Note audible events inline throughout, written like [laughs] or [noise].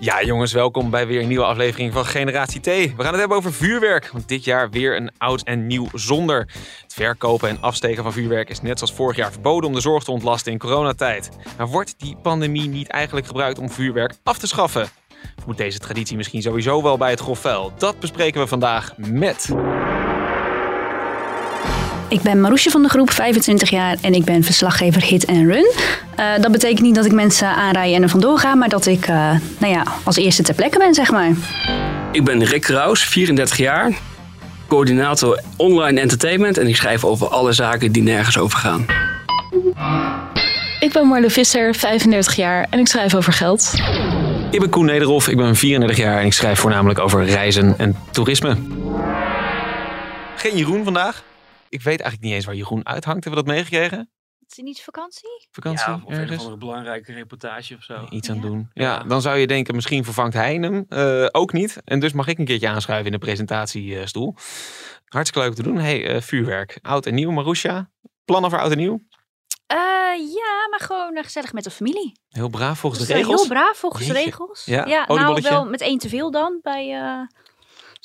Ja, jongens, welkom bij weer een nieuwe aflevering van Generatie T. We gaan het hebben over vuurwerk. Want dit jaar weer een oud en nieuw zonder. Het verkopen en afsteken van vuurwerk is net zoals vorig jaar verboden om de zorg te ontlasten in coronatijd. Maar wordt die pandemie niet eigenlijk gebruikt om vuurwerk af te schaffen? Moet deze traditie misschien sowieso wel bij het grof vuil? Dat bespreken we vandaag met... Ik ben Maroesje van de groep, 25 jaar en ik ben verslaggever Hit and Run. Uh, dat betekent niet dat ik mensen aanrij en er vandoor ga, maar dat ik uh, nou ja, als eerste ter plekke ben, zeg maar. Ik ben Rick Kraus, 34 jaar, coördinator online entertainment en ik schrijf over alle zaken die nergens over gaan. Ik ben Marle Visser, 35 jaar en ik schrijf over geld. Ik ben Koen Nederhof, ik ben 34 jaar en ik schrijf voornamelijk over reizen en toerisme. Geen Jeroen vandaag. Ik weet eigenlijk niet eens waar Jeroen uithangt. Hebben we dat meegekregen? Is het niet vakantie? Vakantie? Ja, of een ergens? of andere belangrijke reportage of zo. Iets aan Ja. doen. Ja, dan zou je denken, misschien vervangt hij hem. Eh, ook niet. En dus mag ik een keertje aanschuiven in de presentatiestoel. Hartstikke leuk te doen. hey, eh, vuurwerk. Oud en nieuw, Marusha. Plannen voor oud en nieuw? Eh, ja, maar gewoon gezellig met de familie. Heel braaf volgens Dus, de regels. heel braaf volgens de regels. Ja, nou wel met één te veel dan. Bij, eh,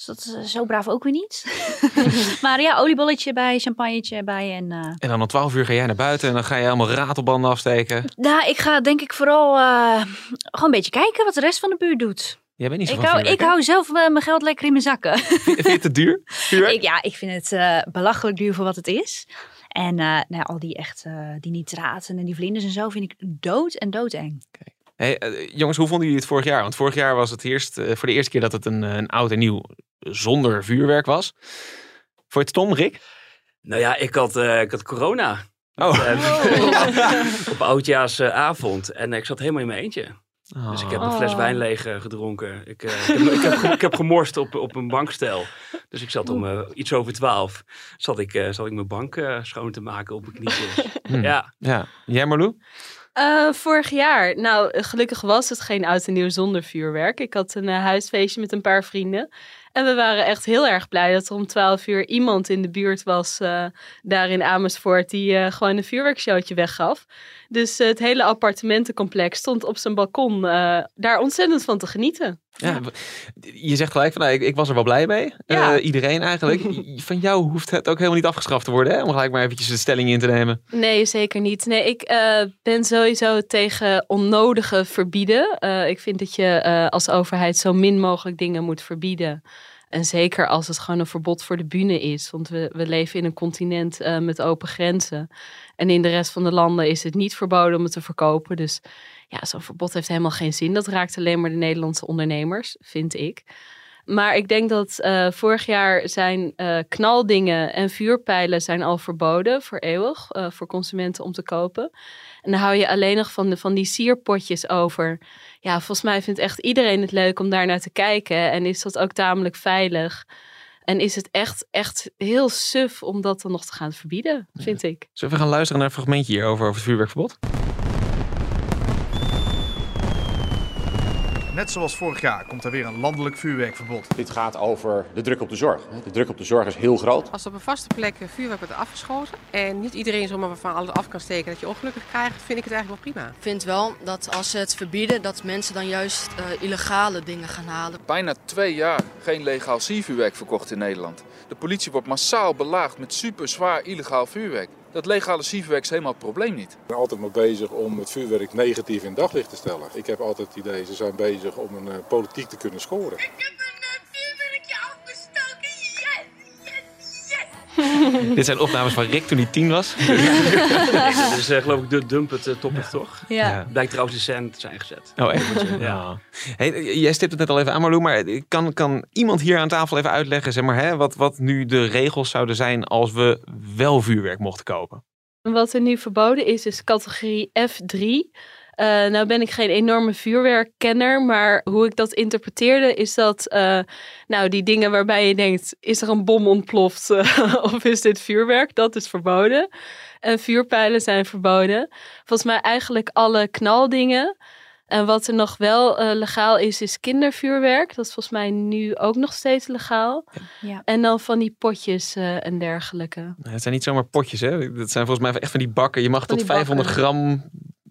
dus dat is eh, zo braaf ook weer niet. [laughs] [laughs] maar ja, oliebolletje bij, champagnetje bij. En, eh, En dan om 12 uur ga jij naar buiten en dan ga je allemaal ratelbanden afsteken. nou, ik ga denk ik vooral eh, gewoon een beetje kijken wat de rest van de buurt doet. Jij bent niet zo Ik hou, ik hou zelf mijn geld lekker in mijn zakken. Vind je het te duur? [laughs] Ik, ja, ik vind het belachelijk duur voor wat het is. En nou, ja, al die echt, die nitraten en die vlinders en zo vind ik dood en doodeng. Hey, eh, jongens, hoe vonden jullie het vorig jaar? Want vorig jaar was het eerst, voor de eerste keer dat het een, een oud en nieuw zonder vuurwerk was. Vond je het stom, Rick? Nou ja, ik had, eh, ik had corona. Oh. Eh, [laughs] op oudjaarsavond. En ik zat helemaal in mijn eentje. Dus ik heb een fles Oh. wijn leeg eh, gedronken. Ik, eh, ik, heb, ik, heb, ge- ik heb gemorst op, op een bankstel. Dus ik zat om eh, iets over twaalf. Zat ik, eh, zat ik mijn bank eh, schoon te maken op mijn knietjes. [laughs] Hm. Ja, Ja. Jij Marlou? Eh, vorig jaar, nou gelukkig was het geen oud en nieuw zonder vuurwerk. Ik had een huisfeestje met een paar vrienden. En we waren echt heel erg blij dat er om 12 uur iemand in de buurt was eh, daar in Amersfoort die eh, gewoon een vuurwerkshowtje weggaf. Dus eh, het hele appartementencomplex stond op zijn balkon eh, daar ontzettend van te genieten. Ja. Je zegt gelijk van, nou, ik, ik was er wel blij mee. Ja. Eh, iedereen eigenlijk. [laughs] Van jou hoeft het ook helemaal niet afgeschaft te worden, hè? Om gelijk maar eventjes de stelling in te nemen. Nee, zeker niet. Nee, ik eh, ben sowieso tegen onnodige verbieden. Eh, ik vind dat je eh, als overheid zo min mogelijk dingen moet verbieden. En zeker als het gewoon een verbod voor de bühne is. Want we, we leven in een continent eh, met open grenzen. En in de rest van de landen is het niet verboden om het te verkopen. Dus ja, zo'n verbod heeft helemaal geen zin. Dat raakt alleen maar de Nederlandse ondernemers, vind ik. Maar ik denk dat eh, vorig jaar zijn eh, knaldingen en vuurpijlen zijn al verboden voor eeuwig eh, voor consumenten om te kopen. En dan hou je alleen nog van, de, van die sierpotjes over. Ja, volgens mij vindt echt iedereen het leuk om daar naar te kijken. En is dat ook tamelijk veilig. En is het echt, echt heel suf om dat dan nog te gaan verbieden, vind ik. Zullen we gaan luisteren naar een fragmentje hierover over het vuurwerkverbod? Net zoals vorig jaar komt er weer een landelijk vuurwerkverbod. Dit gaat over de druk op de zorg. De druk op de zorg is heel groot. Als er op een vaste plek vuurwerk wordt afgeschoten en niet iedereen zomaar van alles af kan steken dat je ongelukkig krijgt, vind ik het eigenlijk wel prima. Ik vind wel dat als ze het verbieden, dat mensen dan juist eh, illegale dingen gaan halen. Bijna twee jaar geen legaal siervuurwerk verkocht in Nederland. De politie wordt massaal belaagd met super zwaar illegaal vuurwerk. Dat legale siervuurwerk is helemaal het probleem niet. Ik ben altijd maar bezig om het vuurwerk negatief in daglicht te stellen. Ik heb altijd het idee, ze zijn bezig om een eh, politiek te kunnen scoren. [laughs] Dit zijn opnames van Rick toen hij tien was. dat is eh, geloof ik de dump het topic toch? Ja. Blijkt trouwens in cent te zijn gezet. Oh, echt? Ja. Hey, jij stipt het net al even aan, Marlou, maar kan, kan iemand hier aan tafel even uitleggen zeg maar, hè, wat, wat nu de regels zouden zijn als we wel vuurwerk mochten kopen? Wat er nu verboden is, is categorie F3. Uh, nou ben ik geen enorme vuurwerkkenner, maar hoe ik dat interpreteerde is dat, uh, nou die dingen waarbij je denkt, is er een bom ontploft uh, [laughs] of is dit vuurwerk? Dat is verboden. En vuurpijlen zijn verboden. Volgens mij eigenlijk alle knaldingen. En wat er nog wel legaal is, is kindervuurwerk. Dat is volgens mij nu ook nog steeds legaal. Ja. En dan van die potjes en dergelijke. Nou, het zijn niet zomaar potjes, hè? Dat zijn volgens mij echt van die bakken. Je mag Van tot die 500 gram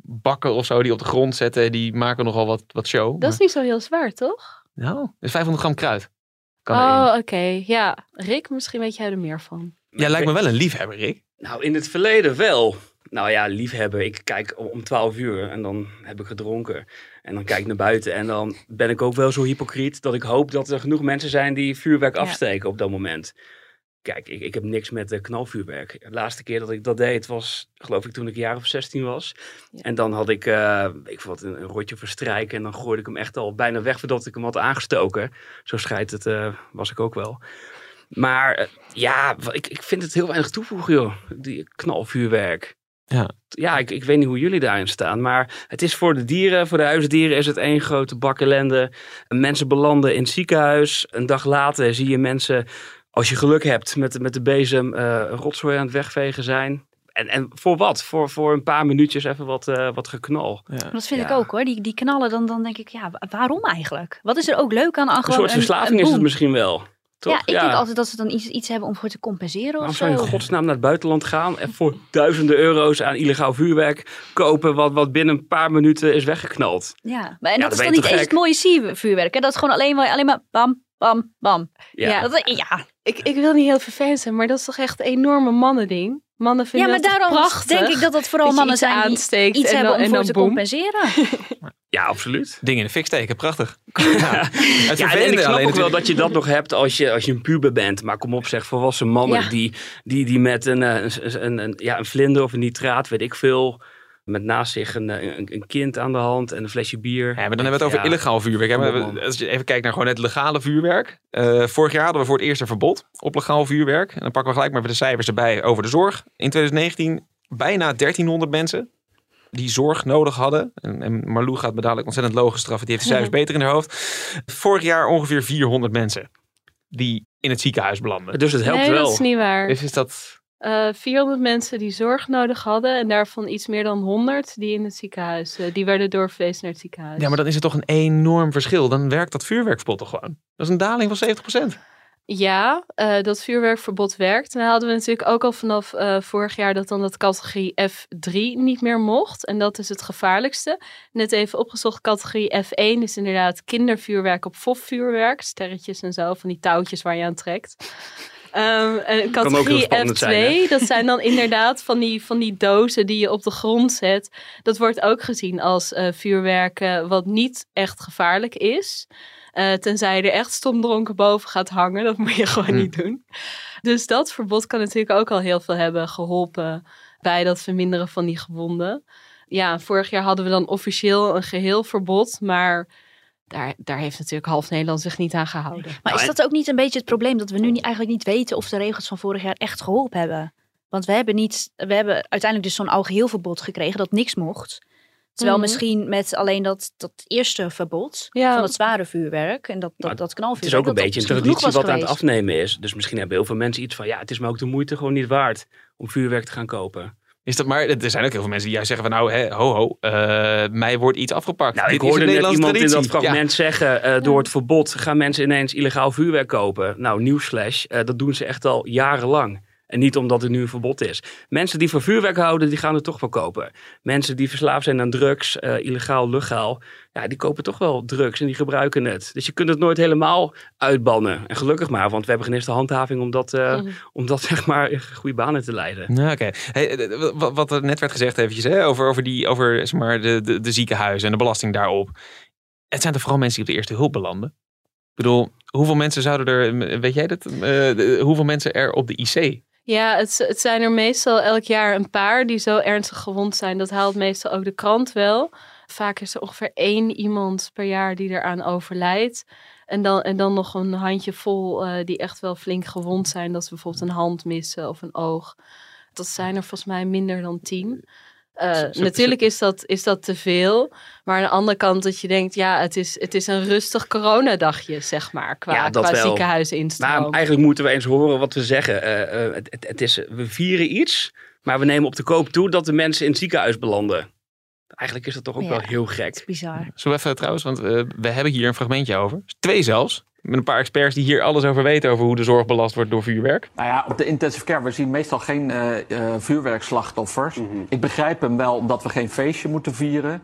bakken of zo die op de grond zetten. Die maken nogal wat, wat show. Dat is niet zo heel zwaar, toch? Nou, dus 500 gram kruid. Kan oh, oké. Ja, Rick, misschien weet jij er meer van. Jij lijkt me wel een liefhebber, Rick. Nou, in het verleden wel. Nou ja, liefhebber. Ik kijk om 12 uur en dan heb ik gedronken. En dan kijk ik naar buiten en dan ben ik ook wel zo hypocriet dat ik hoop dat er genoeg mensen zijn die vuurwerk Ja. afsteken op dat moment. Kijk, ik, ik heb niks met eh, knalvuurwerk. De laatste keer dat ik dat deed was, geloof ik, toen ik een jaar of 16 was. En dan had ik, eh weet ik wat, een, een rotje verstrijken. En dan gooide ik hem echt al bijna weg voordat ik hem had aangestoken. Zo scheidt het, eh, was ik ook wel. Maar ja, ik, ik vind het heel weinig toevoegen, joh. Die knalvuurwerk. Ja. Ja, ik, ik weet niet hoe jullie daarin staan. Maar het is voor de dieren, voor de huisdieren is het één grote bak ellende. Mensen belanden in het ziekenhuis. Een dag later zie je mensen, als je geluk hebt, met, met de bezem eh, rotzooi aan het wegvegen zijn. En, en voor wat? Voor, voor een paar minuutjes even wat, eh, wat geknal. Dat vind ik ook hoor. Die, die knallen, dan, dan denk ik, ja, wa- waarom eigenlijk? Wat is er ook leuk aan? Een soort verslaving een is het misschien wel. Toch? Ja, ik denk altijd dat ze dan iets, iets hebben om voor te compenseren Waarom of zou je in godsnaam naar het buitenland gaan en voor duizenden euro's aan illegaal vuurwerk kopen, wat, wat binnen een paar minuten is weggeknald? Ja, maar en Ja, dat is dan niet eens het mooie siervuurwerk. Hè? Dat is gewoon alleen maar, alleen maar bam, bam, bam. Ja. Ja. Dat, ja. Ik, ik wil niet heel vervelend zijn, maar dat is toch echt een enorme mannending? Mannen ja, vinden maar dat daarom prachtig? denk ik dat dat vooral Dat mannen iets zijn die iets en hebben dan- om en voor dan te compenseren. [laughs] Ja, absoluut. Dingen in de fik steken, prachtig. [laughs] Ja. Het Ja, en ik snap alleen ook wel dat je dat nog hebt als je, als je een puber bent. Maar kom op zeg, volwassen mannen Ja. die, die, die met een, eh, een, een, een, ja, een vlinder of een nitraat, weet ik veel, met naast zich een, eh, een, een kind aan de hand en een flesje bier. Ja, maar dan hebben we het over Ja. illegaal vuurwerk. hè. Als je even kijkt naar gewoon het legale vuurwerk. Eh, vorig jaar hadden we voor het eerst een verbod op legaal vuurwerk. En dan pakken we gelijk maar de cijfers erbij over de zorg. In 2019 bijna 1300 mensen die zorg nodig hadden. En, en Marlou gaat me dadelijk ontzettend logisch straffen. Die heeft de cijfers [laughs] beter in haar hoofd. Vorig jaar ongeveer 400 mensen die in het ziekenhuis belanden. Dus het helpt nee, wel. dat is niet waar. Dus is dat... Eh 400 mensen die zorg nodig hadden en daarvan iets meer dan 100 die in het ziekenhuis, eh, die werden doorverwezen naar het ziekenhuis. Ja, maar dan is het toch een enorm verschil. Dan werkt dat vuurwerkspot toch gewoon. Dat is een daling van 70%. Ja, eh, dat vuurwerkverbod werkt. En dan hadden we natuurlijk ook al vanaf eh, vorig jaar dat dan dat categorie F3 niet meer mocht. En dat is het gevaarlijkste. Net even opgezocht, categorie F1 is inderdaad kindervuurwerk op fofvuurwerk. Sterretjes en zo, van die touwtjes waar je aan trekt. Heel categorie spannend F2, zijn, hè? dat zijn dan [laughs] inderdaad van die, van die dozen die je op de grond zet. Dat wordt ook gezien als eh vuurwerk eh, wat niet echt gevaarlijk is. Eh, tenzij je er echt stomdronken boven gaat hangen. Dat moet je [laughs] gewoon Hm. niet doen. Dus dat verbod kan natuurlijk ook al heel veel hebben geholpen bij dat verminderen van die gewonden. Ja, vorig jaar hadden we dan officieel een geheel verbod, maar daar, daar heeft natuurlijk half Nederland zich niet aan gehouden. Maar is dat ook niet een beetje het probleem dat we nu niet, eigenlijk niet weten of de regels van vorig jaar echt geholpen hebben? Want we hebben, niet, we hebben uiteindelijk dus zo'n algeheel verbod gekregen dat niks mocht. Terwijl Mhm. misschien met alleen dat, dat eerste verbod Ja. van het zware vuurwerk en dat, dat, dat Het is knalvuurwerk. ook een beetje een traditie wat aan het afnemen is. Dus misschien hebben heel veel mensen iets van, ja, het is me ook de moeite gewoon niet waard om vuurwerk te gaan kopen. Is dat maar, er zijn ook heel veel mensen die juist zeggen van nou, hè, ho ho, eh, mij wordt iets afgepakt. Nou, Dit ik is hoorde een net iemand in dat fragment zeggen, eh, door het verbod gaan mensen ineens illegaal vuurwerk kopen. Nou, nieuwsflash, eh, dat doen ze echt al jarenlang. En niet omdat er nu een verbod is. Mensen die van vuurwerk houden, die gaan het toch wel kopen. Mensen die verslaafd zijn aan drugs, eh, illegaal, legaal, ja, die kopen toch wel drugs en die gebruiken het. Dus je kunt het nooit helemaal uitbannen. En gelukkig maar, want we hebben geen eerste handhaving om dat, eh, Mhm. om dat [laughs] zeg maar in goede banen te leiden. Nou, oké. Hey, eh, wat- er net werd gezegd eventjes, hè, over, over, die, over zeg maar, de, de, de ziekenhuizen en de belasting daarop. Het zijn toch vooral mensen die op de eerste hulp belanden? Ik bedoel, hoeveel mensen zouden er, weet jij dat, eh, hoeveel mensen er op de IC? Ja, het, het zijn er meestal elk jaar een paar die zo ernstig gewond zijn. Dat haalt meestal ook de krant wel. Vaak is er ongeveer één iemand per jaar die eraan overlijdt. En dan, en dan nog een handje vol eh, die echt wel flink gewond zijn. Dat ze bijvoorbeeld een hand missen of een oog. Dat zijn er volgens mij minder dan tien. Eh, Zo- zo- natuurlijk is dat, is dat te veel. Maar aan de andere kant dat je denkt, ja, het is, het is een rustig coronadagje, zeg maar. Qua, Ja, dat qua ziekenhuisinstroom. Maar eigenlijk moeten we eens horen wat we zeggen. Eh, eh, het, het, het is, we vieren iets, maar we nemen op de koop toe dat de mensen in het ziekenhuis belanden. Eigenlijk is dat toch ook Ja, wel heel gek. Bizar. Zo even trouwens, want eh, we hebben hier een fragmentje over. Twee zelfs. Met een paar experts die hier alles over weten over hoe de zorg belast wordt door vuurwerk. Nou ja, op de intensive care, we zien meestal geen eh, eh, vuurwerkslachtoffers. Ik begrijp hem wel omdat we geen feestje moeten vieren.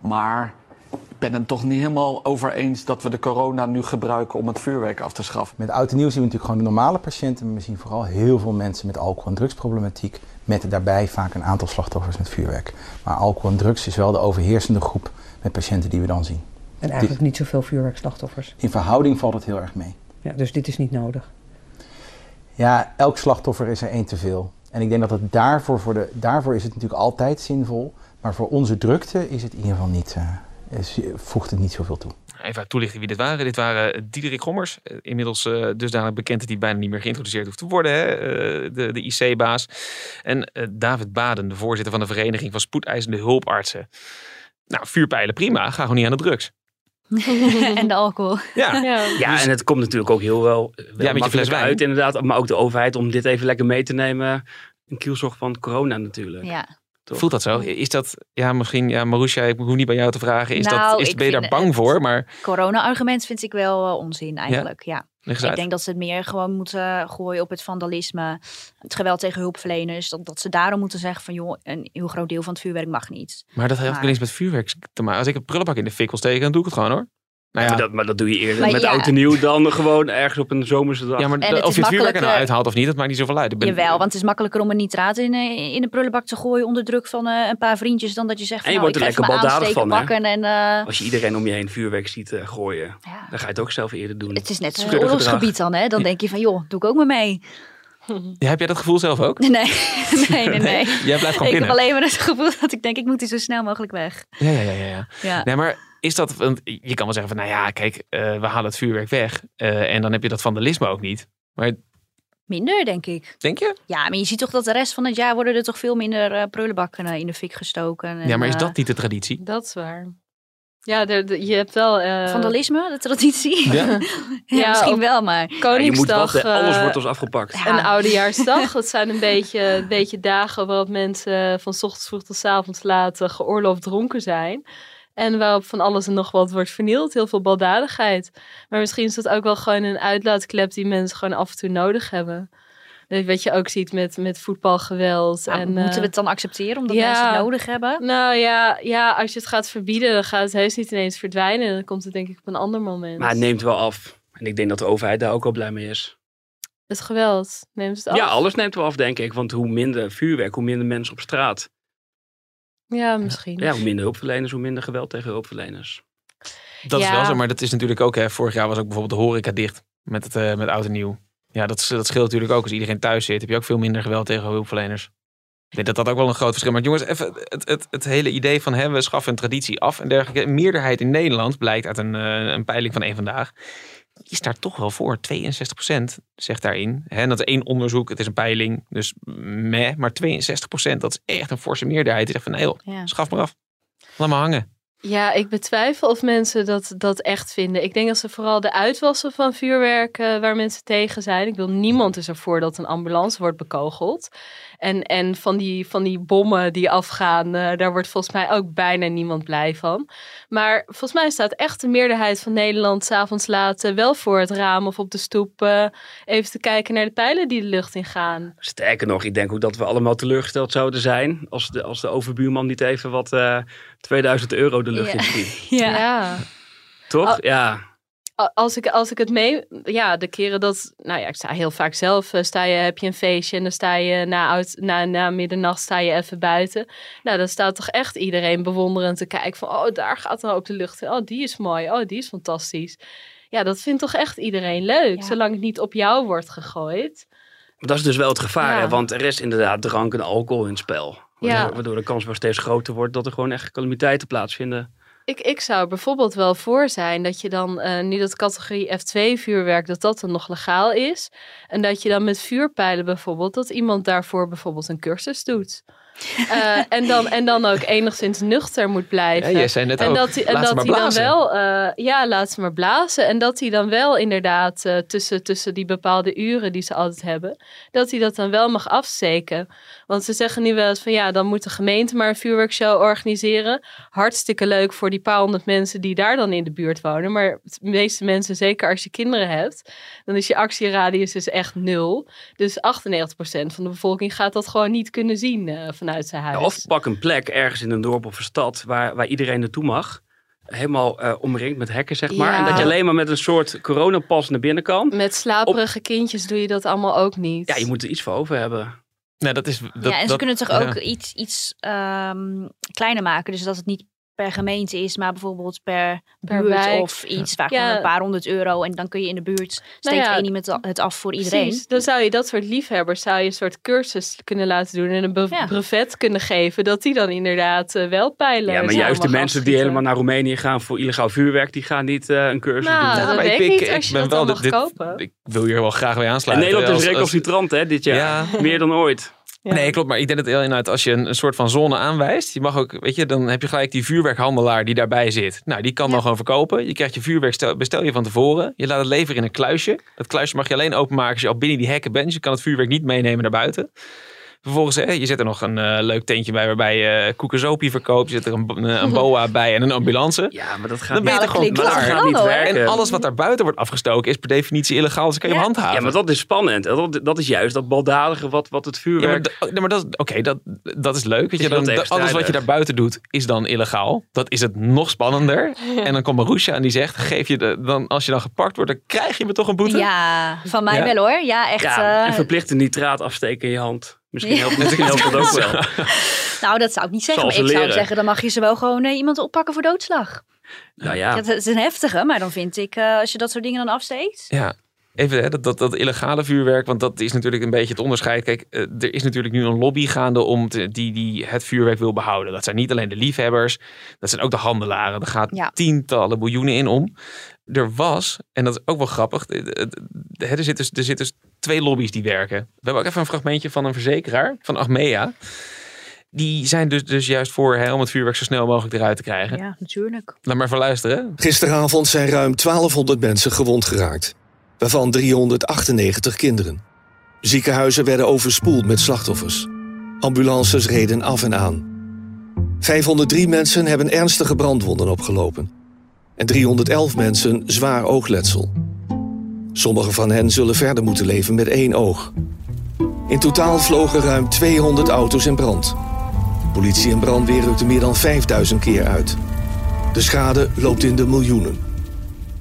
Maar ik ben het toch niet helemaal over eens dat we de corona nu gebruiken om het vuurwerk af te schaffen. Met oud en nieuw zien we natuurlijk gewoon de normale patiënten. Maar we zien vooral heel veel mensen met alcohol- en drugsproblematiek. Met daarbij vaak een aantal slachtoffers met vuurwerk. Maar alcohol en drugs is wel de overheersende groep met patiënten die we dan zien. En eigenlijk niet zoveel vuurwerkslachtoffers. In verhouding valt het heel erg mee. Ja, dus dit is niet nodig. Ja, elk slachtoffer is er één te veel. En ik denk dat het daarvoor, voor de, daarvoor is het natuurlijk altijd zinvol. Maar voor onze drukte is het in ieder geval niet, eh, is, voegt het niet zoveel toe. Even toelichten wie dit waren. Dit waren Diederik Gommers. eh, Inmiddels eh, dusdanig bekend dat hij bijna niet meer geïntroduceerd hoeft te worden. Hè? eh, de, de IC-baas. En eh, David Baden, de voorzitter van de Vereniging van Spoedeisende Hulpartsen. Nou, vuurpijlen prima. Ga gewoon niet aan de drugs. [laughs] en de alcohol. Ja, Ja, en het komt natuurlijk ook heel wel, wel je fles makkelijk wijn. uit inderdaad. Maar ook de overheid om dit even lekker mee te nemen. Een kielzorg van corona natuurlijk. Ja. Toch? Voelt dat zo? Is dat, ja, misschien, ja, Marusha, ik hoef niet bij jou te vragen. Is Nou, dat, is, ik ben je daar bang voor? Maar Corona-argument vind ik wel eh, onzin eigenlijk, ja. Ik uit. denk dat ze het meer gewoon moeten gooien op het vandalisme, het geweld tegen hulpverleners. Dat, dat ze daarom moeten zeggen van joh, een heel groot deel van het vuurwerk mag niet. Maar dat heeft ook eens met vuurwerk te maken. Als ik een prullenbak in de fik wil steken, dan doe ik het gewoon hoor. Nou ja, Maar, dat, maar dat doe je eerder Maar met ja. oud en nieuw dan gewoon ergens op een zomerse dag. ja maar of is je het vuurwerk er nou uithaalt of niet, dat maakt niet zoveel uit. Ik ben- Jawel, want het is makkelijker om een nitraat in, eh, in een prullenbak te gooien onder druk van eh, een paar vriendjes dan dat je zegt van En je nou, wordt ik er lekker baldadig van, en eh, Als je iedereen om je heen vuurwerk ziet eh, gooien, dan ga je het ook zelf eerder doen. het is net zo'n oorlogsgebied dan hè. Dan [laughs] denk je van joh, doe ik ook maar mee. Ja, heb jij dat gevoel zelf ook? [laughs] Nee, nee, nee. nee. Jij blijft gewoon ik binnen. heb alleen maar het gevoel dat ik denk ik moet hier zo snel mogelijk weg. Ja, ja, ja, ja. ja. Nee, maar is dat, want je kan wel zeggen van, nou ja, kijk, eh, we halen het vuurwerk weg. eh, en dan heb je dat vandalisme ook niet. Maar Minder, denk ik. denk je? Ja, maar je ziet toch dat de rest van het jaar worden er toch veel minder eh, prullenbakken in de fik gestoken. En, ja, maar is dat niet de traditie? Dat is waar. Ja, de, de- je hebt wel... eh, Vandalisme, de traditie? Ja. [laughs] ja, Ja, misschien wel, maar... Ja, je moet Koningsdag, wat, eh, alles eh, wordt ons afgepakt. En Oudejaarsdag, [laughs] dat zijn een beetje, een beetje dagen waarop mensen van 's ochtends vroeg tot 's avonds laat eh, geoorloofd dronken zijn. En waarop van alles en nog wat wordt vernield. Heel veel baldadigheid. Maar misschien is dat ook wel gewoon een uitlaatklep die mensen gewoon af en toe nodig hebben. Eh, Wat je ook ziet met, met voetbalgeweld. Nou, en, moeten eh, we het dan accepteren omdat ja. mensen het nodig hebben? Nou ja, ja, als je het gaat verbieden, dan gaat het heus niet ineens verdwijnen. Dan komt het denk ik op een ander moment. Maar het neemt wel af. En ik denk dat de overheid daar ook wel blij mee is. Het geweld, neemt het af? Ja, alles neemt wel af, denk ik. Want hoe minder vuurwerk, hoe minder mensen op straat. Ja, misschien. Ja, hoe minder hulpverleners, hoe minder geweld tegen hulpverleners. Dat is wel zo, maar dat is natuurlijk ook, hè, vorig jaar was ook bijvoorbeeld de horeca dicht met, het, eh, met oud en nieuw. Ja, dat, dat scheelt natuurlijk ook. Als iedereen thuis zit, heb je ook veel minder geweld tegen hulpverleners. Ik denk dat dat ook wel een groot verschil is. Maar jongens, even het, het, het hele idee van hè, we schaffen een traditie af en dergelijke. Een meerderheid in Nederland, blijkt uit een, eh, een peiling van één vandaag, is daar toch wel voor. 62% zegt daarin. Hè, dat is één onderzoek, het is een peiling, dus meh. Maar 62%, dat is echt een forse meerderheid. Die zegt van nee joh, Ja. schaf maar af. Laat maar hangen. Ja, ik betwijfel of mensen dat, dat echt vinden. Ik denk dat ze vooral de uitwassen van vuurwerk eh, waar mensen tegen zijn. Ik wil niemand is ervoor dat een ambulance wordt bekogeld. En, en van, die, van die bommen die afgaan, eh, daar wordt volgens mij ook bijna niemand blij van. Maar volgens mij staat echt de meerderheid van Nederland s'avonds laat eh, wel voor het raam of op de stoep even te kijken naar de pijlen die de lucht in gaan. Sterker nog, ik denk ook dat we allemaal teleurgesteld zouden zijn als de, als de overbuurman niet even wat 2000 euro de lucht in. [laughs] Ja. Toch? Ja. Als ik, als ik het mee, ja, de keren dat, nou ja, ik sta heel vaak zelf, eh, sta je, heb je een feestje en dan sta je na, oud, na, na middernacht sta je even buiten. Nou, dan staat toch echt iedereen bewonderend te kijken van, oh, daar gaat er op de lucht. in. Oh, die is mooi. Oh, die is fantastisch. Ja, dat vindt toch echt iedereen leuk, zolang het niet op jou wordt gegooid. Maar Dat is dus wel het gevaar, Ja. hè? want er is inderdaad drank en alcohol in het spel. Waardoor, Ja. waardoor de kans wel steeds groter wordt dat er gewoon echt calamiteiten plaatsvinden. Ik, ik zou er bijvoorbeeld wel voor zijn dat je dan, eh, nu dat categorie F2 vuurwerk, dat dat dan nog legaal is. En dat je dan met vuurpijlen bijvoorbeeld, dat iemand daarvoor bijvoorbeeld een cursus doet. [laughs] Eh, en, dan, en dan ook enigszins nuchter moet blijven. Ja, jij zei net en ook, dat hij, en laat ze dat maar hij dan wel, eh, ja, laat ze maar blazen. En dat hij dan wel inderdaad eh, tussen, tussen die bepaalde uren die ze altijd hebben, dat hij dat dan wel mag afsteken. Want ze zeggen nu wel eens van ja, dan moet de gemeente maar een vuurwerkshow organiseren. Hartstikke leuk voor die paar honderd mensen die daar dan in de buurt wonen. Maar de meeste mensen, zeker als je kinderen hebt, dan is je actieradius dus echt nul. Dus 98% van de bevolking gaat dat gewoon niet kunnen zien eh, vanuit zijn huis. Ja, of pak een plek ergens in een dorp of een stad waar, waar iedereen naartoe mag. Helemaal eh, omringd met hekken, zeg maar. Ja. En dat je alleen maar met een soort coronapas naar binnen kan. Met slaperige kindjes doe je dat allemaal ook niet. Ja, je moet er iets voor over hebben. Nee, dat is... ja, en ze kunnen toch ook iets, iets ehm, kleiner maken. Dus dat het niet per gemeente is, maar bijvoorbeeld per, Per buurt wijk. of iets. Waar Ja. gewoon een paar honderd euro. En dan kun je in de buurt steekt Nou ja, één iemand het af voor iedereen. Precies. Dan zou je dat soort liefhebbers zou je een soort cursus kunnen laten doen en een be- brevet kunnen geven dat die dan inderdaad eh, wel pijlen. Ja, maar juist de mensen die helemaal naar Roemenië gaan voor illegaal vuurwerk, die gaan niet eh, een cursus Nou, doen. dat maar ik- ik ik- niet als je ik ben dat dan wel mag dit- kopen. Ik wil hier wel graag weer En aansluiten. Nederland is recalcitrant, hè, dit jaar. Ja. Meer dan ooit. Nee, klopt. Maar ik denk dat inderdaad, als je een, een soort van zone aanwijst, je mag ook, weet je, dan heb je gelijk die vuurwerkhandelaar die daarbij zit. Nou, die kan dan gewoon verkopen. Je krijgt je vuurwerk, stel, bestel je van tevoren. Je laat het leveren in een kluisje. Dat kluisje mag je alleen openmaken als je al binnen die hekken bent. Dus je kan het vuurwerk niet meenemen naar buiten. Vervolgens, hè, je zet er nog een eh, leuk tentje bij waarbij je koekenzopie verkoopt. Je zet er een, een, een boa bij en een ambulance. Ja, maar dat gaat Dan ben je niet. toch gewoon klaar. gaat niet werken. En alles wat daar buiten wordt afgestoken is per definitie illegaal. Dus dan kan je hem handhaven. Ja, maar dat is spannend. Dat, dat is juist dat baldadige wat, wat het Ja, vuurwerk... maar, dat, is- oké, dat, dat is leuk. Weet je, dan, alles wat je daar buiten doet, is dan illegaal. Dat is het nog spannender. [laughs] En dan komt Marusha en die zegt, geef je de, dan, als je dan gepakt wordt, dan krijg je me toch een boete? Ja, van mij Ja? wel hoor. Ja, echt. ja, eh, en verplichte nitraat afsteken in je hand. Misschien Ja. helpt, misschien helpt dat ook wel. [laughs] nou, dat zou ik niet zeggen. Zal Maar ze ik zou zeggen, dan mag je ze wel gewoon eh, iemand oppakken voor doodslag. Nou ja. Dat is een heftige, maar dan vind ik, eh, als je dat soort dingen dan afsteekt. Ja. Even hè, dat, dat, dat illegale vuurwerk, want dat is natuurlijk een beetje het onderscheid. Kijk, eh, er is natuurlijk nu een lobby gaande om te, die, die het vuurwerk wil behouden. Dat zijn niet alleen de liefhebbers, dat zijn ook de handelaren. Er gaat Ja. tientallen miljoenen in om. Er was, en dat is ook wel grappig, er zitten dus, er zitten dus twee lobby's die werken. We hebben ook even een fragmentje van een verzekeraar, van Achmea. Die zijn dus, dus juist voor hè, om het vuurwerk zo snel mogelijk eruit te krijgen. Ja, natuurlijk. Laat maar even luisteren. Gisteravond zijn ruim 1200 mensen gewond geraakt, waarvan 398 kinderen. Ziekenhuizen werden overspoeld met slachtoffers. Ambulances reden af en aan. 503 mensen hebben ernstige brandwonden opgelopen. En 311 mensen zwaar oogletsel. Sommigen van hen zullen verder moeten leven met één oog. In totaal vlogen ruim 200 auto's in brand. Politie en brandweer rukten meer dan 5000 keer uit. De schade loopt in de miljoenen.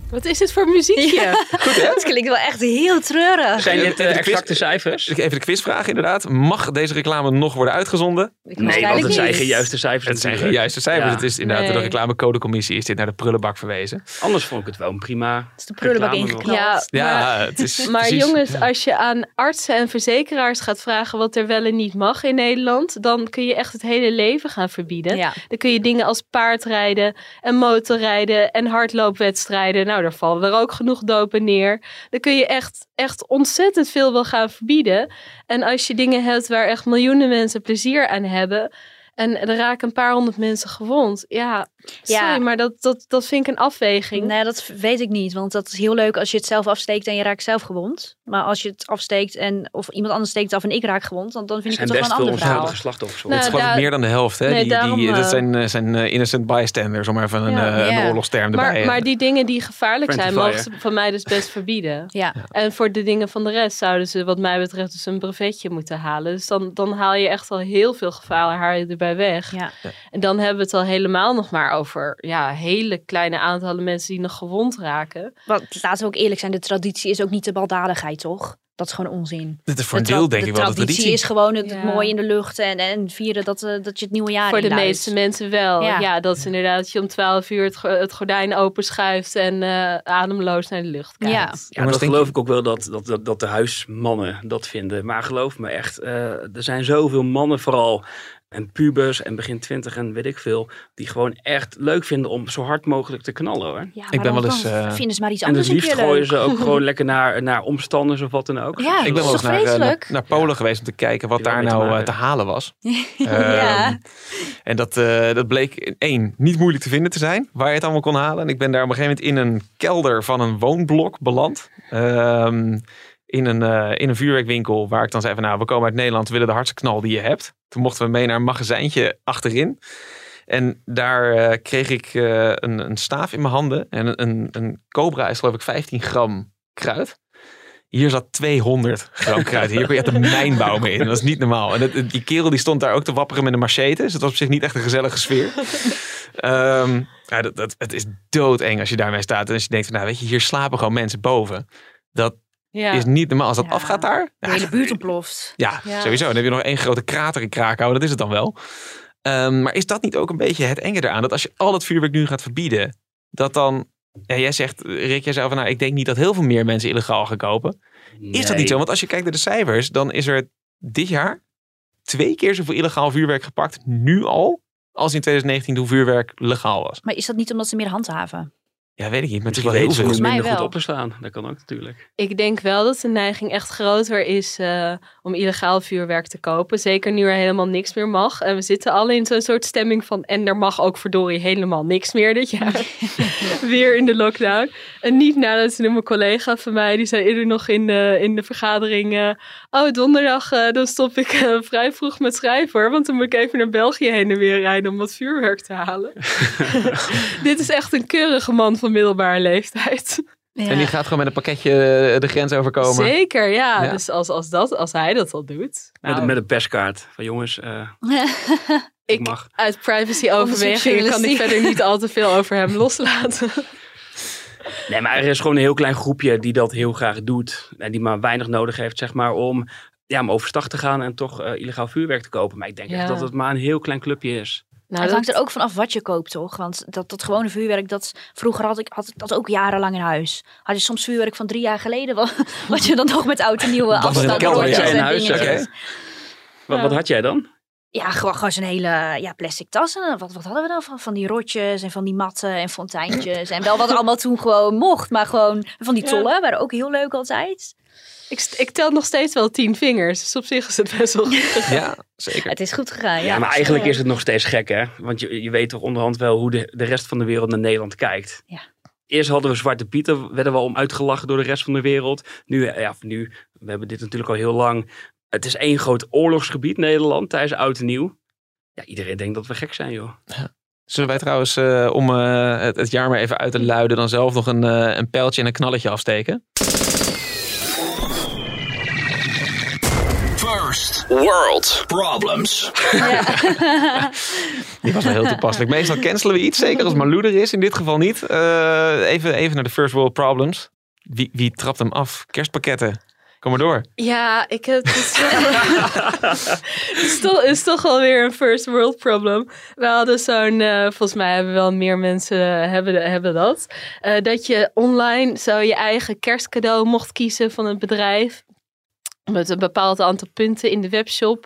Wat is dit voor muziekje? [laughs] Goed hè? Dat klinkt wel echt heel treurig. Zijn dit eh, de quiz- exacte cijfers? Even de quizvraag inderdaad. Mag deze reclame nog worden uitgezonden? Nee, want het zijn geen juiste cijfers Het zijn geen juiste cijfers. Ja. Het is inderdaad door de reclamecodecommissie is dit naar de prullenbak verwezen. Anders vond ik het wel een prima Is de prullenbak ingeknald. Ja, Ja, maar, het is maar precies- jongens, als je aan artsen en verzekeraars gaat vragen wat er wel en niet mag in Nederland, dan kun je echt het hele leven gaan verbieden. Ja. Dan kun je dingen als paardrijden en motorrijden en hardloopwedstrijden. Nou, daar vallen er ook genoeg dopen neer. Dan kun je echt, echt ontzettend veel wel gaan verbieden. En als je dingen hebt waar echt miljoenen mensen plezier aan hebben. En er raken een paar honderd mensen gewond. Ja, sorry, Ja. maar dat, dat, dat vind ik een afweging. Nee, dat weet ik niet. Want dat is heel leuk als je het zelf afsteekt en je raakt zelf gewond. Maar als je het afsteekt en of iemand anders steekt af en ik raak gewond, dan, dan vind ik het toch wel een veel ander verhaal. slachtoffers. Nou, het is meer dan de helft. Hè? Nee, die, daarom, die, dat eh, zijn, eh, zijn eh, innocent bystanders, om even een, Ja. een Ja. oorlogsterm erbij. Maar, maar die dingen die gevaarlijk zijn, mogen ze van mij dus best verbieden. [laughs] Ja. En voor de dingen van de rest zouden ze, wat mij betreft, dus een brevetje moeten halen. Dus dan, dan haal je echt al heel veel gevaar haal weg. Ja. En dan hebben we het al helemaal nog maar over ja, hele kleine aantallen mensen die nog gewond raken. Want laten we ook eerlijk zijn, de traditie is ook niet de baldadigheid, toch? Dat is gewoon onzin. Dit is voor een De deel denk ik wel de traditie traditie. is gewoon het Ja. mooi in de lucht en, en vieren dat, eh, dat je het nieuwe jaar Voor de inluidt. meeste mensen wel. Ja. Ja. dat is inderdaad dat je om 12 uur het, het gordijn openschuift en eh, ademloos naar de lucht kijkt. Ja. Ja, Jongens, dat geloof je- ik ook wel dat, dat, dat, dat de huismannen dat vinden. Maar geloof me echt, eh, er zijn zoveel mannen vooral En pubers en begin twintig en weet ik veel. Die gewoon echt leuk vinden om zo hard mogelijk te knallen hoor. Ja, Ik ben wel eens, eh, vinden ze maar iets En anders het een liefst keer gooien leuk. ze ook [laughs] gewoon lekker naar, naar omstanders of wat dan ook. Ja, ik ben wel eens naar, eh, naar, Polen geweest om te kijken wat daar te nou eh, te halen was. [laughs] ja. Ehm, en dat, eh, dat bleek één, niet moeilijk te vinden te zijn, waar je het allemaal kon halen. En ik ben daar op een gegeven moment in een kelder van een woonblok beland. Ehm, in, een, eh, in een vuurwerkwinkel waar ik dan zei van nou, we komen uit Nederland, we willen de hardste knal die je hebt. Toen mochten we mee naar een magazijntje achterin. En daar eh, kreeg ik eh, een, een staaf in mijn handen. En een, een, een cobra is geloof ik 15 gram kruid. Hier zat 200 gram kruid. Hier kon je echt een mijnbouw mee in. Dat is niet normaal. En dat- die kerel die stond daar ook te wapperen met een machete. Dus het was op zich niet echt een gezellige sfeer. [laughs] Ehm, ja, dat, dat, het is doodeng als je daarmee staat. En als je denkt, van, nou weet je, hier slapen gewoon mensen boven. Dat Ja. is niet normaal. Als dat afgaat daar, De hele buurt ontploft. ja, Ja. sowieso. Dan heb je nog één grote krater in Krakau. Dat is het dan wel. Ehm, maar is dat niet ook een beetje het enge eraan? Dat als je al dat vuurwerk nu gaat verbieden, dat dan... Ja, jij zegt, Rick, jij zei van, nou, ik denk niet dat heel veel meer mensen illegaal gaan kopen. Is dat niet zo? Want als je kijkt naar de cijfers, dan is er dit jaar twee keer zoveel illegaal vuurwerk gepakt, nu al, als in 2019 toen vuurwerk legaal was. Maar is dat niet omdat ze meer handhaven? Ja, weet ik niet. Maar het is wel heel veel. minder goed wel. op te staan. Dat kan ook natuurlijk. Ik denk wel dat de neiging echt groter is eh, om illegaal vuurwerk te kopen. Zeker nu er helemaal niks meer mag. En we zitten alle in zo'n soort stemming van... en er mag ook verdorie helemaal niks meer dit jaar. [laughs] Weer in de lockdown. En niet nadat ze mijn collega van mij... die zei eerder nog in de, in de vergadering... eh, oh, donderdag eh, dan stop ik eh, vrij vroeg met schrijven hoor. Want dan moet ik even naar België heen en weer rijden... om wat vuurwerk te halen. [laughs] dit is echt een keurige man van middelbare leeftijd. En die gaat gewoon met een pakketje eh, de grens overkomen. Zeker, ja. Ja. Dus als, als, dat, als hij dat al doet. Met, nou, met een perskaart. Van jongens, eh, [laughs] ik, mag. uit privacy overwegingen kan ik [laughs] verder niet al te veel over hem loslaten. [laughs] Nee, maar er is gewoon een heel klein groepje die dat heel graag doet. En die maar weinig nodig heeft, zeg maar, om, ja, om overstag te gaan en toch eh, illegaal vuurwerk te kopen. Maar ik denk Ja. echt dat het maar een heel klein clubje is. Nou, het hangt er ook vanaf wat je koopt, toch? Want dat, dat gewone vuurwerk, dat vroeger had ik, had ik dat ook jarenlang in huis. Had je soms vuurwerk van drie jaar geleden, wat, [laughs] wat je dan nog met oud en nieuwe [laughs] afstand kelder, rondjes ja, in en huis, oké. Wat, wat had jij dan? Ja, gewoon, gewoon zo'n hele ja, plastic tassen. Wat, wat hadden we dan van? Van die rotjes en van die matten en fonteintjes. en wel wat allemaal toen gewoon mocht, maar gewoon van die Ja. tollen waren ook heel leuk altijd. Ik, ik tel nog steeds wel tien vingers. Dus op zich is het best wel [laughs] goed gegaan. Ja, zeker. Het is goed gegaan, ja. Ja, maar eigenlijk is het nog steeds gek, hè? Want je, je weet toch onderhand wel hoe de, de rest van de wereld naar Nederland kijkt. Ja. Eerst hadden we Zwarte Pieten, werden we om uitgelachen door de rest van de wereld. Nu, eh, ja, nu, we hebben dit natuurlijk al heel lang. Het is één groot oorlogsgebied, Nederland, tijdens Oud en Nieuw. Ja, iedereen denkt dat we gek zijn, joh. Zullen wij trouwens, eh, om eh, het, het jaar maar even uit te luiden, dan zelf nog een, eh, een pijltje en een knalletje afsteken? World Problems. Die was wel heel toepasselijk. Meestal cancelen we iets, zeker als Malou er is. In dit geval niet. Eh, even, even naar de first world problems. Wie, wie trapt hem af? Kerstpakketten. Kom maar door. Ja, ik heb. Het is, [laughs] het is toch, is toch wel weer een first world problem. We hadden zo'n. eh, volgens mij hebben wel meer mensen eh, hebben, hebben dat. eh, dat je online zo je eigen kerstcadeau mocht kiezen van het bedrijf. Met een bepaald aantal punten in de webshop.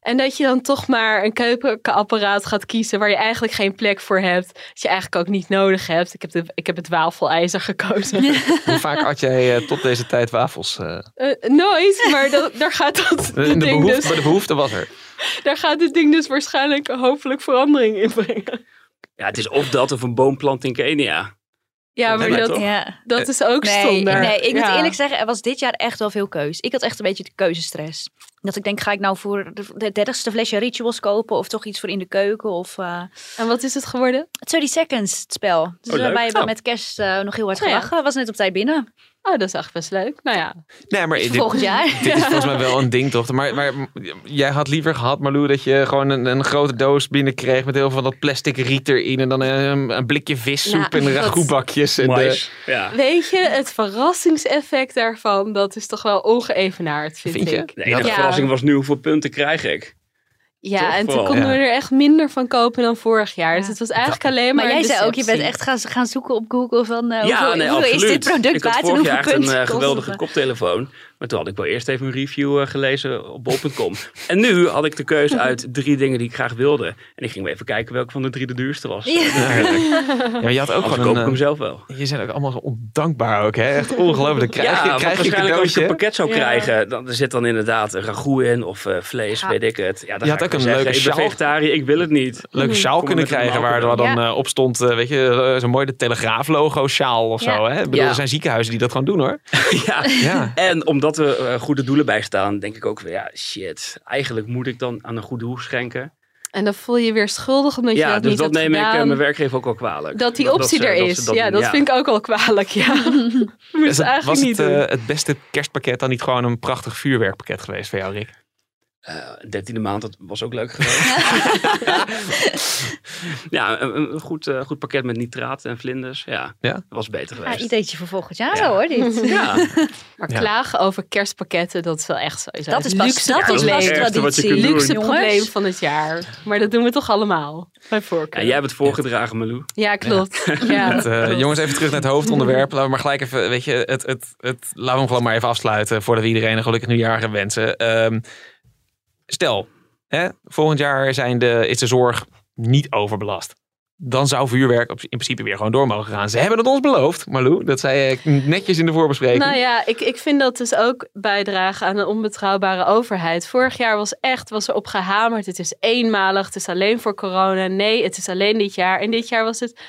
En dat je dan toch maar een keukenapparaat gaat kiezen waar je eigenlijk geen plek voor hebt. Dat je eigenlijk ook niet nodig hebt. Ik heb, de, ik heb het wafelijzer gekozen. [laughs] Hoe vaak had jij eh, tot deze tijd wafels? eh? Eh, nooit, maar dat, daar gaat dat de, de ding behoefte, dus, maar de behoefte was er. daar gaat dit ding dus waarschijnlijk hopelijk verandering in brengen. Ja, het is of dat of een boomplant in Kenia. Ja, maar dat? Ja. dat is ook nee, stom. Nee, ik moet Ja. eerlijk zeggen, er was dit jaar echt wel veel keus. Ik had echt een beetje de keuzestress. Dat ik denk, ga ik nou voor de- de dertigste flesje rituals kopen of toch iets voor in de keuken? Of, eh En wat is het geworden? 30 Seconds, het spel. Dus Oh, we Oh. met kerst eh, nog heel hard Oh, ja. gelachen. Was net op tijd binnen. Oh, dat is echt best leuk. Nou ja. Nee, maar dit, volgend jaar. [laughs] dit is volgens mij wel een ding, toch? Maar, maar jij had liever gehad, Marlou, dat je gewoon een, een grote doos binnenkreeg met heel veel van dat plastic riet erin. En dan een, een blikje vissoep Nou, en ragoutbakjes. En de. Ja. Weet je, het verrassingseffect daarvan, dat is toch wel ongeëvenaard, vind, Vind je? ik. De enige verrassing was nu hoeveel punten krijg ik. Ja, Toch en toen konden we er echt minder van kopen dan vorig jaar. Dus het was eigenlijk alleen maar Maar jij zei ook, je bent echt gaan, gaan zoeken op Google van eh, ja, hoeveel, nee, hoeveel is dit product ik had waard en vorig hoeveel jaar echt een eh, geweldige koptelefoon. Maar toen had ik wel eerst even een review eh, gelezen op bol.com. en nu had ik de keuze [laughs] uit drie dingen die ik graag wilde. En ik ging even kijken welke van de drie de duurste was. Ja. Ja, maar je had ook Anders gewoon koop een, ik hem eh, zelf wel. Je zijn ook allemaal zo ondankbaar ook, hè? Echt ongelooflijk. Krijg ja, je, want krijg je waarschijnlijk als je een pakket zou krijgen, dan er zit dan inderdaad een ragout in of eh, vlees, Ja. weet ik het. Ja, dan Je had ik ook een zeggen, leuke sjaal. vegetariër, ik wil het niet. leuke sjaal Kom kunnen krijgen waar, waar dan eh, op stond, eh, weet je, eh, zo mooi de Telegraaf-logo sjaal of Ja. zo. Hè? Ik bedoel, Ja. er zijn ziekenhuizen die dat gewoon doen hoor. [laughs] ja. Ja. En omdat er eh, goede doelen bij staan, denk ik ook weer, ja, shit. Eigenlijk moet ik dan aan een goed doel schenken. En dan voel je je weer schuldig omdat je ja, dat dus niet dat neem ik eh, mijn werkgever ook wel kwalijk. Dat die optie ze- er is. dat ja, doen. dat vind ik ook wel kwalijk. Ja. [laughs] Moet je Is het het- eigenlijk was niet het, doen. eh, het beste kerstpakket dan niet gewoon een prachtig vuurwerkpakket geweest voor jou, Rick? Eh, dertiende maand, dat was ook leuk geweest. [laughs] [laughs] ja, een, een goed, eh, goed pakket met nitraat en vlinders. Ja, ja? dat was beter Ja, geweest. ideetje voor volgend jaar zo hoor, dit. [laughs] Ja. Maar Ja. klagen over kerstpakketten, dat is wel echt sowieso Dat is pas- luxe dat is pas doen. luxe probleem van het jaar. Maar dat doen we toch allemaal, bij voorkeur. Ja, jij hebt het voorgedragen, Malou. Ja, klopt. Ja. Het, eh, klopt. jongens, even terug naar het hoofdonderwerp. Laten we maar gelijk even, weet je, het, het, het, laten we hem gewoon maar even afsluiten voordat we iedereen een gelukkig nieuwjaar gaan wensen. Ehm, stel, hè, volgend jaar zijn de, is de zorg niet overbelast. Dan zou vuurwerk in principe weer gewoon door mogen gaan. Ze hebben het ons beloofd, Marlou. Dat zei ik netjes in de voorbespreking. Nou ja, ik, ik vind dat dus ook bijdragen aan een onbetrouwbare overheid. Vorig jaar was echt, was er op gehamerd. Het is eenmalig, het is alleen voor corona. Nee, het is alleen dit jaar. En dit jaar was het,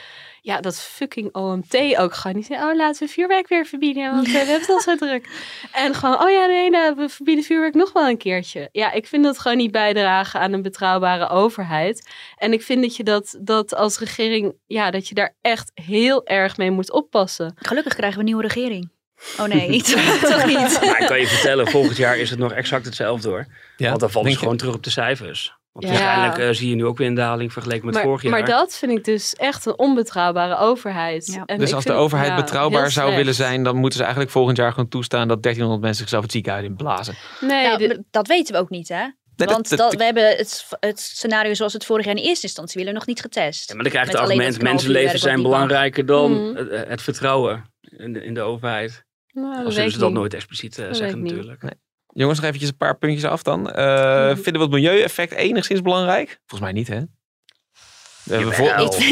ja, dat fucking OMT ook gewoon. Zei, oh, laten we vuurwerk weer verbieden, want eh, we hebben het al zo druk. [laughs] En gewoon, oh ja, nee, nou, we verbieden vuurwerk nog wel een keertje. Ja, ik vind dat gewoon niet bijdragen aan een betrouwbare overheid. En ik vind dat je dat, dat als regering, ja, dat je daar echt heel erg mee moet oppassen. Gelukkig krijgen we een nieuwe regering. Oh [laughs] nee, [laughs] toch niet. Maar ik kan je vertellen, volgend jaar is het nog exact hetzelfde hoor. Ja, Want dan denk ze gewoon terug op de cijfers. Want Ja. waarschijnlijk eh, zie je nu ook weer een daling vergeleken met maar, vorig jaar. maar dat vind ik dus echt een onbetrouwbare overheid. En dus als de overheid ja, betrouwbaar zou slecht. willen zijn, dan moeten ze eigenlijk volgend jaar gewoon toestaan dat 1300 mensen zichzelf het ziekenhuis in blazen. Nee, dat weten we ook niet, hè? dat- Want dat- dat, we hebben het, het scenario zoals het vorig jaar in eerste instantie willen nog niet getest. Ja, maar dan krijg je Met het alleen argument, dat mensenlevens zijn belangrijker dan Mhm. het, het vertrouwen in de, in de overheid. Nou, dat Al zullen ze dat niet. nooit expliciet eh, Dat zeggen natuurlijk. Jongens, nog eventjes een paar puntjes af dan. Eh, Vinden we het milieueffect enigszins belangrijk? Volgens mij niet, hè?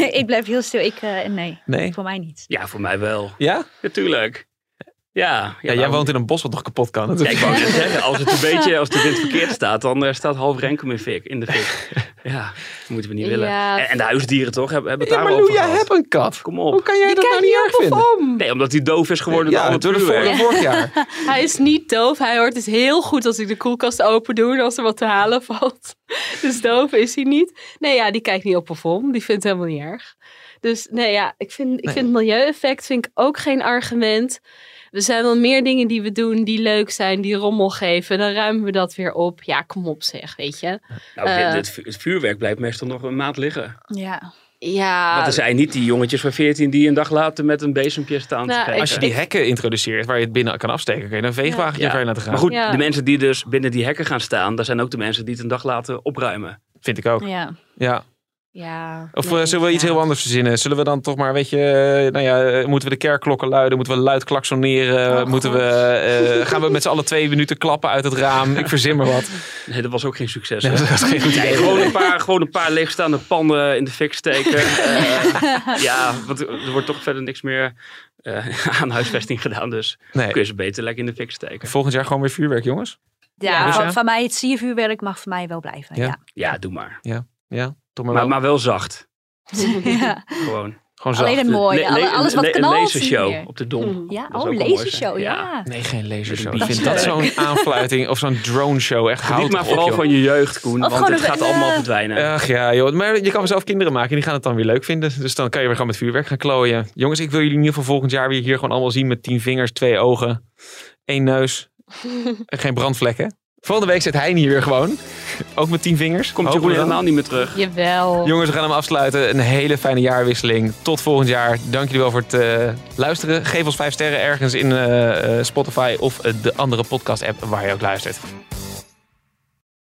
[laughs] Ik blijf heel stil. Ik, eh, nee, Nee? voor mij niet. Ja, voor mij wel. Ja? Natuurlijk. Ja, Ja, jij woont in een bos wat nog kapot kan. Ja, ik wou net zeggen, als het een [laughs] beetje, als de wind verkeerd staat, dan eh, staat half Renkum in, fik, in de fik. [laughs] Ja, dat moeten we niet willen. En, en de huisdieren toch, hebben, hebben het Ja, daar maar over Lou, jij hebt een kat. Kom op. Hoe kan jij dat nou niet erg vinden? Nee, omdat hij doof is geworden door Ja, het vuurwerk. vorig jaar. [laughs] Hij is niet doof. Hij hoort dus heel goed als ik de koelkast open doe en als er wat te halen valt. Dus doof is hij niet. Nee, ja, die kijkt niet op of om. Die vindt het helemaal niet erg. Dus nee, ja, ik vind, ik Nee. vind milieueffect vind ik ook geen argument. Er zijn wel meer dingen die we doen die leuk zijn, die rommel geven. Dan ruimen we dat weer op. Ja, kom op zeg, weet je. Nou, Eh, dit, dit vu- het vuurwerk blijft meestal nog een maand liggen. Ja. Ja. Want er zijn niet die jongetjes van 14 die een dag later met een bezempje staan te Nou, kijken. Als je die hekken introduceert waar je het binnen kan afsteken, kun je een veegwagentje Ja. je laten gaan. Maar goed, Ja. de mensen die dus binnen die hekken gaan staan, dat zijn ook de mensen die het een dag later opruimen. Vind ik ook. Ja. Ja. Ja. Of nee, eh, zullen we iets ja. heel anders verzinnen? Zullen we dan toch maar, weet je, eh, nou ja, eh, moeten we de kerkklokken luiden? Moeten we luid klaksoneren? Oh, moeten we, eh, gaan we met z'n allen twee minuten klappen uit het raam? Ik verzin maar wat. Nee, dat was ook geen succes. Nee, dat was geen goed Nee, idee. gewoon, een paar, gewoon een paar leegstaande pannen in de fik steken. [laughs] Eh, ja, want er wordt toch verder niks meer eh, aan huisvesting gedaan. Dus Nee. kun je ze beter lekker in de fik steken. Volgend jaar gewoon weer vuurwerk, jongens. Ja, Dus van, ja? van mij het siervuurwerk mag voor mij wel blijven. Ja. Ja. Ja, doe maar. Ja, ja. Toch maar Maar, wel. maar wel zacht. [laughs] Ja. Gewoon. Gewoon Alleen zacht. het mooie. Le- Alle- le- alles wat knalt. Een lasershow op de dom. Ja, Dat oh, lasershow, ja. Nee, geen lasershow. Ik vind dat zo'n aanfluiting of zo'n drone show. Echt houd Niet maar vooral joh. van je jeugd, Koen. Of want gewoon het gaat een, allemaal eh, verdwijnen. Ach ja, joh. Maar je kan zelf kinderen maken en die gaan het dan weer leuk vinden. Dus dan kan je weer gewoon met vuurwerk gaan klooien. Jongens, ik wil jullie in ieder geval volgend jaar weer hier gewoon allemaal zien met tien vingers, twee ogen, één neus en geen brandvlekken. Volgende week zit hij hier weer gewoon. Ook met tien vingers. Komt Hopen Jeroen helemaal niet meer terug. Jawel. Jongens, we gaan hem afsluiten. Een hele fijne jaarwisseling. Tot volgend jaar. Dank jullie wel voor het eh, luisteren. Geef ons vijf sterren ergens in eh, eh, Spotify of de andere podcast app waar je ook luistert.